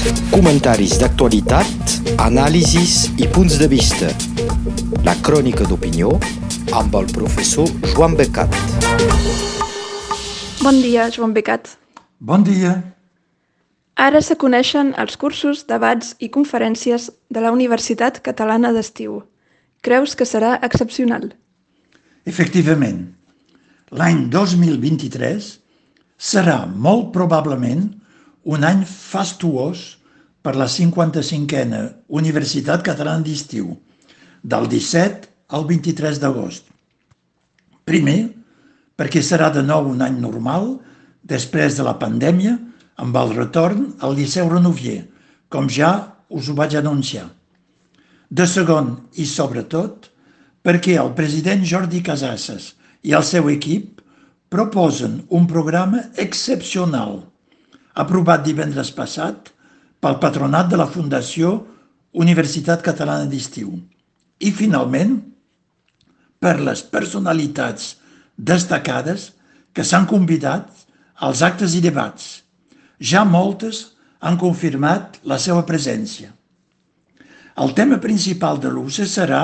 Comentaris d'actualitat, anàlisis i punts de vista. La crònica d'opinió amb el professor Joan Becat. Bon dia, Joan Becat. Bon dia. Ara se coneixen els cursos, debats i conferències de la Universitat Catalana d'Estiu. Creus que serà excepcional? Efectivament, l'any 2023 serà molt probablement un any fastuós per la 55a Universitat Catalana d'Estiu, del 17 al 23 d'agost. Primer, perquè serà de nou un any normal després de la pandèmia amb el retorn al Liceu Renovier, com ja us ho vaig anunciar. De segon i sobretot perquè el president Jordi Casasses i el seu equip proposen un programa excepcional aprovat divendres passat pel patronat de la Fundació Universitat Catalana d'Estiu. I, finalment, per les personalitats destacades que s'han convidat als actes i debats. Ja moltes han confirmat la seva presència. El tema principal de l'UCE serà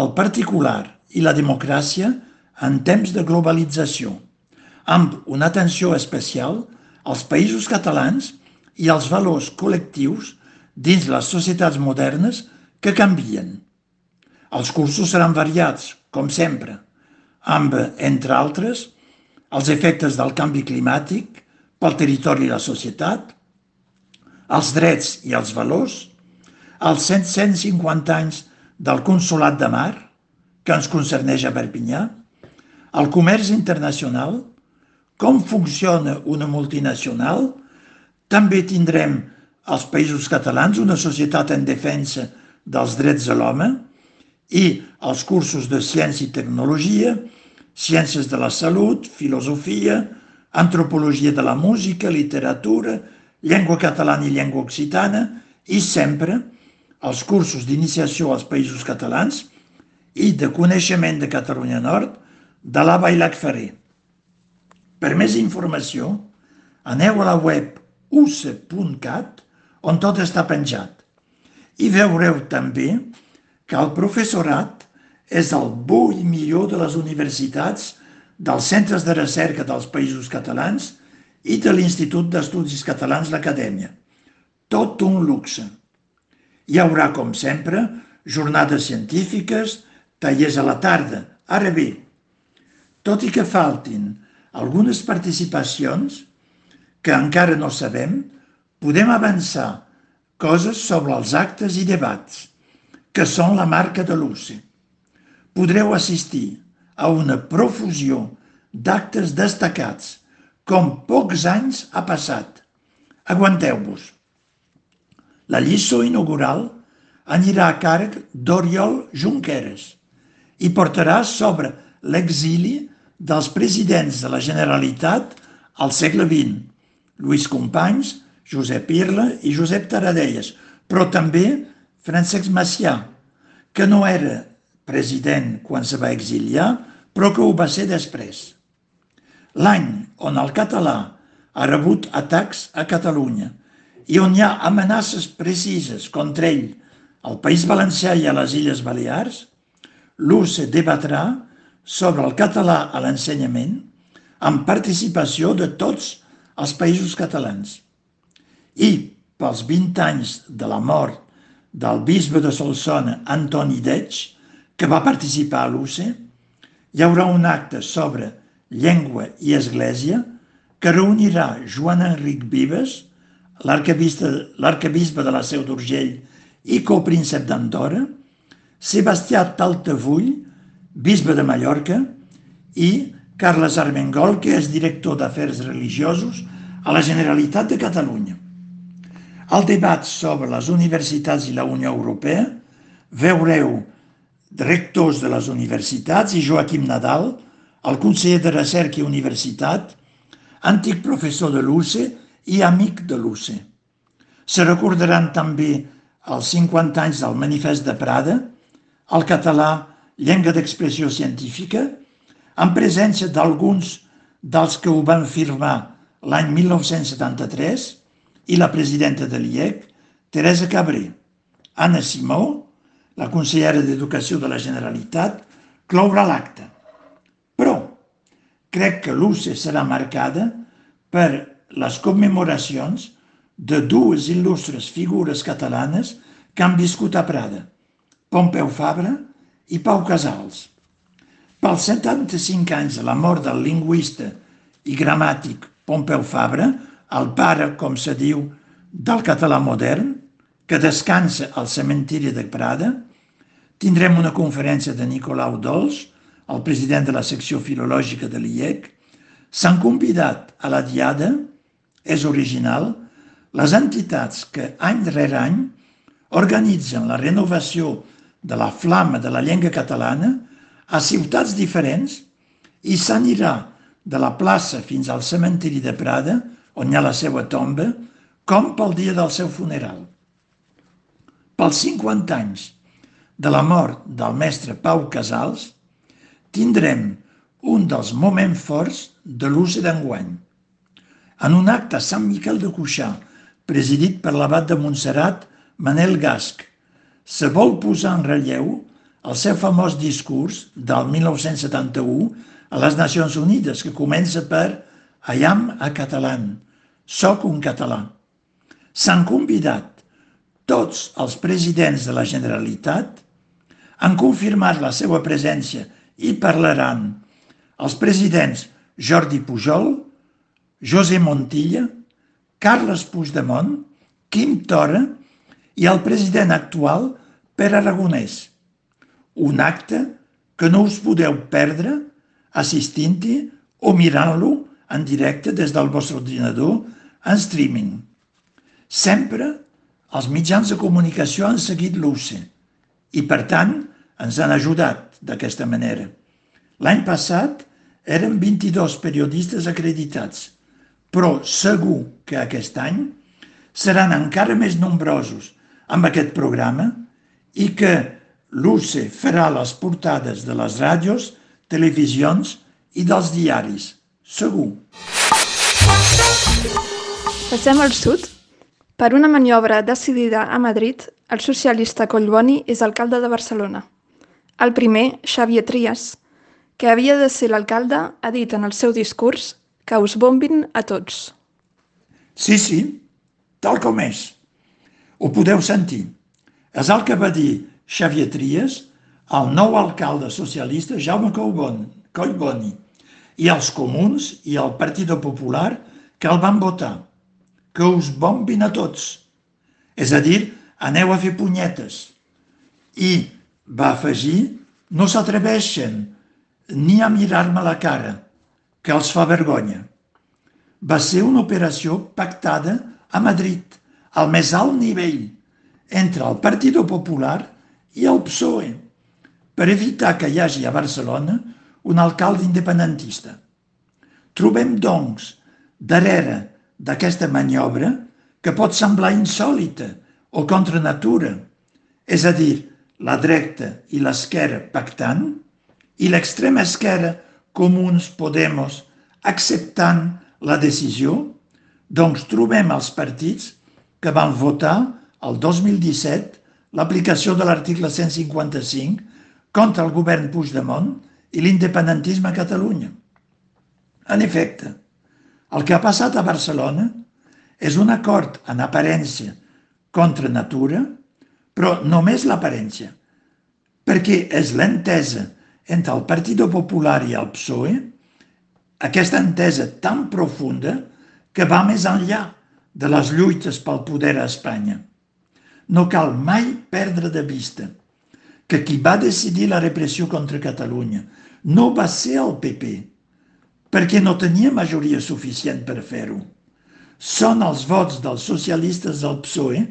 el particular i la democràcia en temps de globalització, amb una atenció especial als països catalans i als valors col·lectius dins les societats modernes que canvien. Els cursos seran variats, com sempre, amb, entre altres, els efectes del canvi climàtic pel territori i la societat, els drets i els valors, els 150 anys del Consolat de Mar, que ens concerneix a Perpinyà, el comerç internacional, com funciona una multinacional, també tindrem als països catalans una societat en defensa dels drets de l'home i els cursos de ciència i tecnologia, ciències de la salut, filosofia, antropologia de la música, literatura, llengua catalana i llengua occitana i sempre els cursos d'iniciació als països catalans i de coneixement de Catalunya Nord de la Bailac Ferrer. Per més informació, aneu a la web use.cat on tot està penjat. I veureu també que el professorat és el bo i millor de les universitats, dels centres de recerca dels països catalans i de l'Institut d'Estudis Catalans l'Acadèmia. Tot un luxe. Hi haurà, com sempre, jornades científiques, tallers a la tarda. Ara bé, tot i que faltin algunes participacions que encara no sabem, podem avançar coses sobre els actes i debats, que són la marca de l'UCE. Podreu assistir a una profusió d'actes destacats, com pocs anys ha passat. Aguanteu-vos. La lliçó inaugural anirà a càrrec d'Oriol Junqueras i portarà sobre l'exili dels presidents de la Generalitat al segle XX, Lluís Companys, Josep Irla i Josep Taradelles, però també Francesc Macià, que no era president quan se va exiliar, però que ho va ser després. L'any on el català ha rebut atacs a Catalunya i on hi ha amenaces precises contra ell al País Valencià i a les Illes Balears, l'UCE debatrà sobre el català a l'ensenyament amb participació de tots els països catalans. I pels 20 anys de la mort del bisbe de Solsona, Antoni Deig, que va participar a l'UCE, hi haurà un acte sobre llengua i església que reunirà Joan Enric Vives, l'arcabisbe de la Seu d'Urgell i copríncep d'Andorra, Sebastià Taltavull, bisbe de Mallorca, i Carles Armengol, que és director d'Afers Religiosos a la Generalitat de Catalunya. Al debat sobre les universitats i la Unió Europea veureu rectors de les universitats i Joaquim Nadal, el conseller de Recerca i Universitat, antic professor de l'UCE i amic de l'UCE. Se recordaran també els 50 anys del Manifest de Prada, el català llengua d'expressió científica, en presència d'alguns dels que ho van firmar l'any 1973, i la presidenta de l'IEC, Teresa Cabré. Anna Simó, la consellera d'Educació de la Generalitat, clourà l'acte. Però crec que l'UCE serà marcada per les commemoracions de dues il·lustres figures catalanes que han viscut a Prada, Pompeu Fabra i Pau Casals. Pels 75 anys de la mort del lingüista i gramàtic Pompeu Fabra, el pare, com se diu, del català modern, que descansa al cementiri de Prada, tindrem una conferència de Nicolau Dols, el president de la secció filològica de l'IEC. S'han convidat a la diada, és original, les entitats que any rere any organitzen la renovació de la flama de la llengua catalana a ciutats diferents i s'anirà de la plaça fins al cementiri de Prada, on hi ha la seva tomba, com pel dia del seu funeral. Pels 50 anys de la mort del mestre Pau Casals, tindrem un dels moments forts de l'ús d'enguany. En un acte a Sant Miquel de Cuixà, presidit per l'abat de Montserrat, Manel Gasc, se vol posar en relleu el seu famós discurs del 1971 a les Nacions Unides, que comença per I am a catalán, soc un català. S'han convidat tots els presidents de la Generalitat, han confirmat la seva presència i parlaran els presidents Jordi Pujol, José Montilla, Carles Puigdemont, Quim Tora i el president actual Pere Aragonès. Un acte que no us podeu perdre assistint-hi o mirant-lo en directe des del vostre ordinador en streaming. Sempre els mitjans de comunicació han seguit l'UCE i, per tant, ens han ajudat d'aquesta manera. L'any passat eren 22 periodistes acreditats, però segur que aquest any seran encara més nombrosos amb aquest programa i que l'UCE farà les portades de les ràdios televisions i dels diaris, segur. Passem al sud. Per una maniobra decidida a Madrid, el socialista Collboni és alcalde de Barcelona. El primer, Xavier Trias, que havia de ser l'alcalde, ha dit en el seu discurs que us bombin a tots. Sí, sí, tal com és. Ho podeu sentir. És el que va dir Xavier Trias el nou alcalde socialista Jaume Collboni i els comuns i el Partit Popular que el van votar. Que us bombin a tots. És a dir, aneu a fer punyetes. I va afegir, no s'atreveixen ni a mirar-me la cara, que els fa vergonya. Va ser una operació pactada a Madrid, al més alt nivell, entre el Partit Popular i el PSOE per evitar que hi hagi a Barcelona un alcalde independentista. Trobem, doncs, darrere d'aquesta maniobra que pot semblar insòlita o contra natura, és a dir, la dreta i l'esquerra pactant i l'extrema esquerra Comuns Podemos acceptant la decisió, doncs trobem els partits que van votar el 2017 l'aplicació de l'article 155 contra el govern Puigdemont i l'independentisme a Catalunya. En efecte, el que ha passat a Barcelona és un acord en aparència contra natura, però només l'aparència, perquè és l'entesa entre el Partit Popular i el PSOE, aquesta entesa tan profunda que va més enllà de les lluites pel poder a Espanya. No cal mai perdre de vista que qui va decidir la repressió contra Catalunya no va ser el PP, perquè no tenia majoria suficient per fer-ho. Són els vots dels socialistes del PSOE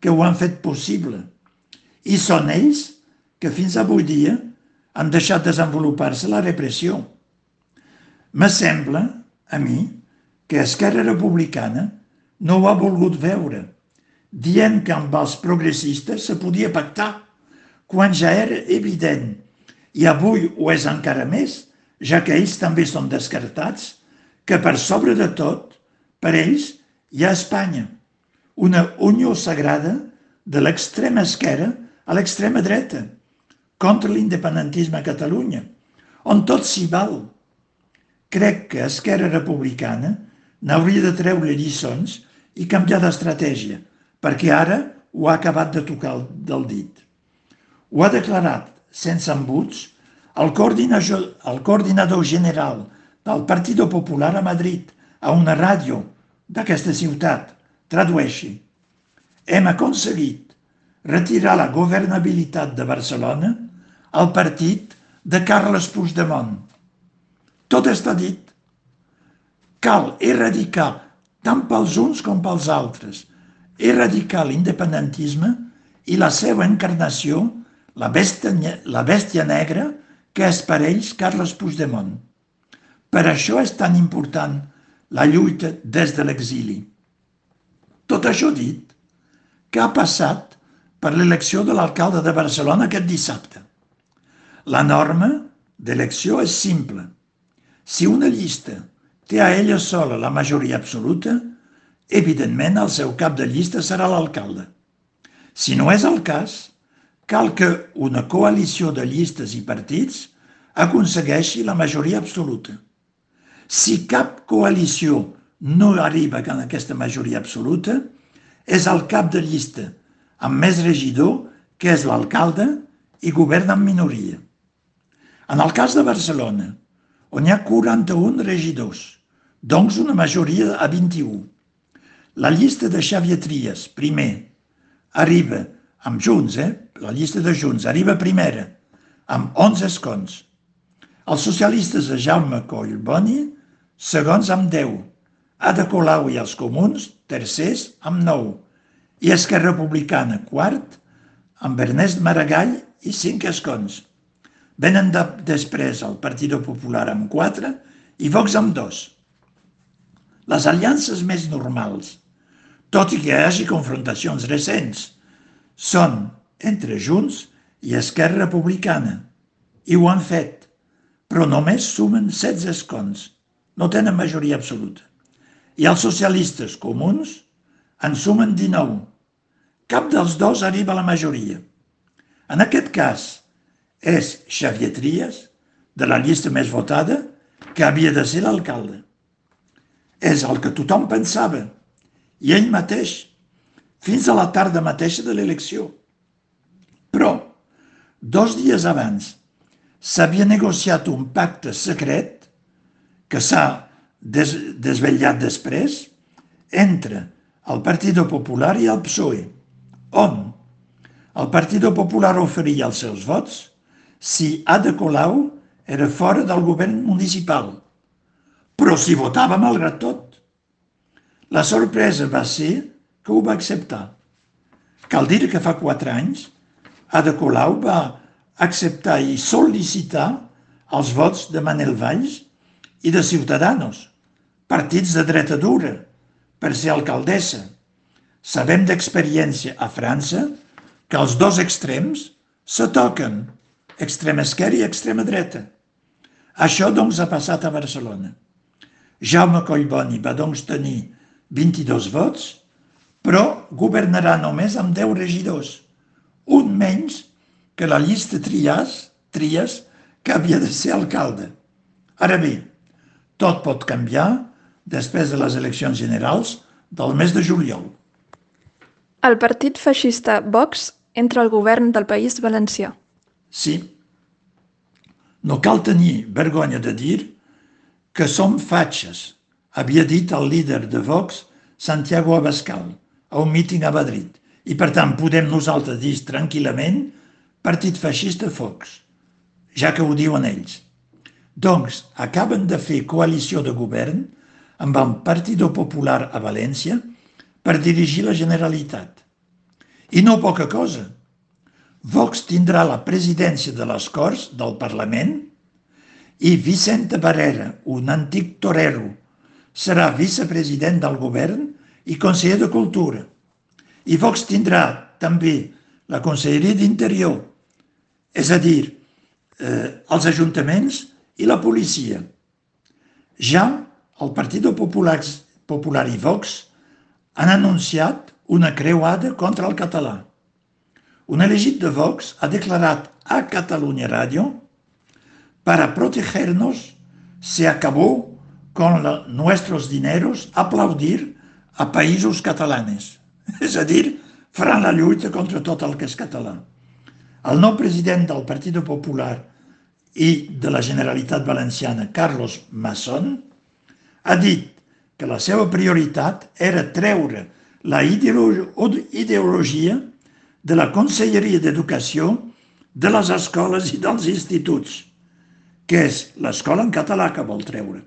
que ho han fet possible. I són ells que fins avui dia han deixat desenvolupar-se la repressió. Me sembla, a mi, que Esquerra Republicana no ho ha volgut veure, dient que amb els progressistes se podia pactar quan ja era evident, i avui ho és encara més, ja que ells també són descartats, que per sobre de tot, per ells, hi ha Espanya, una unió sagrada de l'extrema esquerra a l'extrema dreta contra l'independentisme a Catalunya, on tot s'hi val. Crec que Esquerra Republicana n'hauria de treure lliçons i canviar d'estratègia, perquè ara ho ha acabat de tocar del dit. Ho ha declarat, sense embuts, el coordinador, el coordinador general del Partido Popular a Madrid, a una ràdio d'aquesta ciutat. Tradueixi. Hem aconseguit retirar la governabilitat de Barcelona al partit de Carles Puigdemont. Tot està dit. Cal erradicar tant pels uns com pels altres, erradicar l'independentisme i la seva encarnació, la bèstia, la bèstia negra que és per ells Carles Puigdemont. Per això és tan important la lluita des de l'exili. Tot això dit, què ha passat per l'elecció de l'alcalde de Barcelona aquest dissabte? La norma d'elecció és simple. Si una llista té a ella sola la majoria absoluta, evidentment el seu cap de llista serà l'alcalde. Si no és el cas, cal que una coalició de llistes i partits aconsegueixi la majoria absoluta. Si cap coalició no arriba a aquesta majoria absoluta, és el cap de llista amb més regidor, que és l'alcalde, i governa en minoria. En el cas de Barcelona, on hi ha 41 regidors, doncs una majoria a 21. La llista de Xavier Trias, primer, arriba amb Junts, eh? la llista de Junts, arriba primera, amb 11 escons. Els socialistes de Jaume Collboni, segons amb 10. Ada Colau i els comuns, tercers, amb 9. I Esquerra Republicana, quart, amb Ernest Maragall i 5 escons. Venen de, després el Partit Popular amb 4 i Vox amb 2. Les aliances més normals, tot i que hi hagi confrontacions recents, són entre Junts i Esquerra Republicana, i ho han fet, però només sumen 16 escons, no tenen majoria absoluta. I els socialistes comuns en sumen 19. Cap dels dos arriba a la majoria. En aquest cas, és Xavier Trias, de la llista més votada, que havia de ser l'alcalde. És el que tothom pensava, i ell mateix fins a la tarda mateixa de l'elecció. Però, dos dies abans, s'havia negociat un pacte secret que s'ha des desvetllat després entre el Partit Popular i el PSOE, on el Partit Popular oferia els seus vots si Ada Colau era fora del govern municipal, però s'hi votava malgrat tot. La sorpresa va ser que ho va acceptar. Cal dir que fa quatre anys Ada Colau va acceptar i sol·licitar els vots de Manel Valls i de Ciutadanos, partits de dreta dura, per ser alcaldessa. Sabem d'experiència a França que els dos extrems se toquen, extrema esquerra i extrema dreta. Això, doncs, ha passat a Barcelona. Jaume Collboni va, doncs, tenir 22 vots però governarà només amb 10 regidors, un menys que la llista Trias, Trias que havia de ser alcalde. Ara bé, tot pot canviar després de les eleccions generals del mes de juliol. El partit feixista Vox entra al govern del País Valencià. Sí. No cal tenir vergonya de dir que som fatxes, havia dit el líder de Vox, Santiago Abascal a un míting a Madrid. I per tant podem nosaltres dir tranquil·lament partit feixista Fox, ja que ho diuen ells. Doncs acaben de fer coalició de govern amb el Partit Popular a València per dirigir la Generalitat. I no poca cosa. Vox tindrà la presidència de les Corts del Parlament i Vicente Barrera, un antic torero, serà vicepresident del govern i conseller de Cultura. I Vox tindrà també la Conselleria d'Interior, és a dir, eh, els ajuntaments i la policia. Ja el Partit Popular, Popular i Vox han anunciat una creuada contra el català. Un elegit de Vox ha declarat a Catalunya Radio para protegernos se acabó con la, nuestros dineros aplaudir a països catalanes. És a dir, faran la lluita contra tot el que és català. El nou president del Partit Popular i de la Generalitat Valenciana, Carlos Masson, ha dit que la seva prioritat era treure la ideologia de la Conselleria d'Educació de les escoles i dels instituts, que és l'escola en català que vol treure.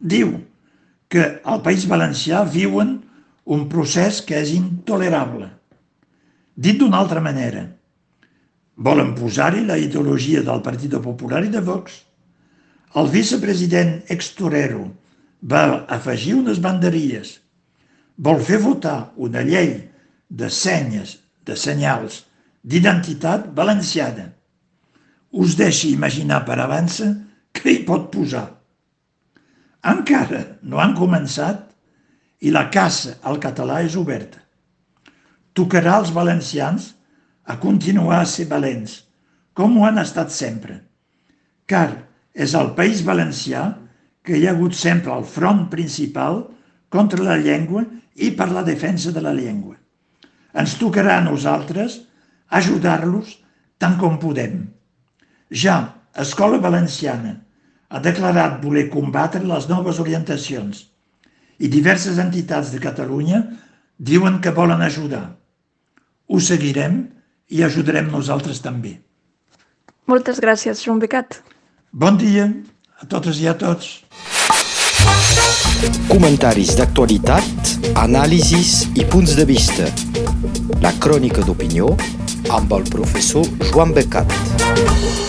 Diu que al País Valencià viuen un procés que és intolerable. Dit d'una altra manera, volen posar-hi la ideologia del Partit Popular i de Vox. El vicepresident ex-torero va afegir unes banderies, vol fer votar una llei de senyes, de senyals, d'identitat valenciana. Us deixi imaginar per avança què hi pot posar. Encara no han començat i la caça al català és oberta. Tocarà als valencians a continuar a ser valents, com ho han estat sempre, car és el País Valencià que hi ha hagut sempre el front principal contra la llengua i per la defensa de la llengua. Ens tocarà a nosaltres ajudar-los tant com podem. Ja Escola Valenciana ha declarat voler combatre les noves orientacions i diverses entitats de Catalunya diuen que volen ajudar. Ho seguirem i ajudarem nosaltres també. Moltes gràcies, Joan Becat. Bon dia a totes i a tots. Comentaris d'actualitat, anàlisis i punts de vista. La crònica d'opinió amb el professor Joan Becat.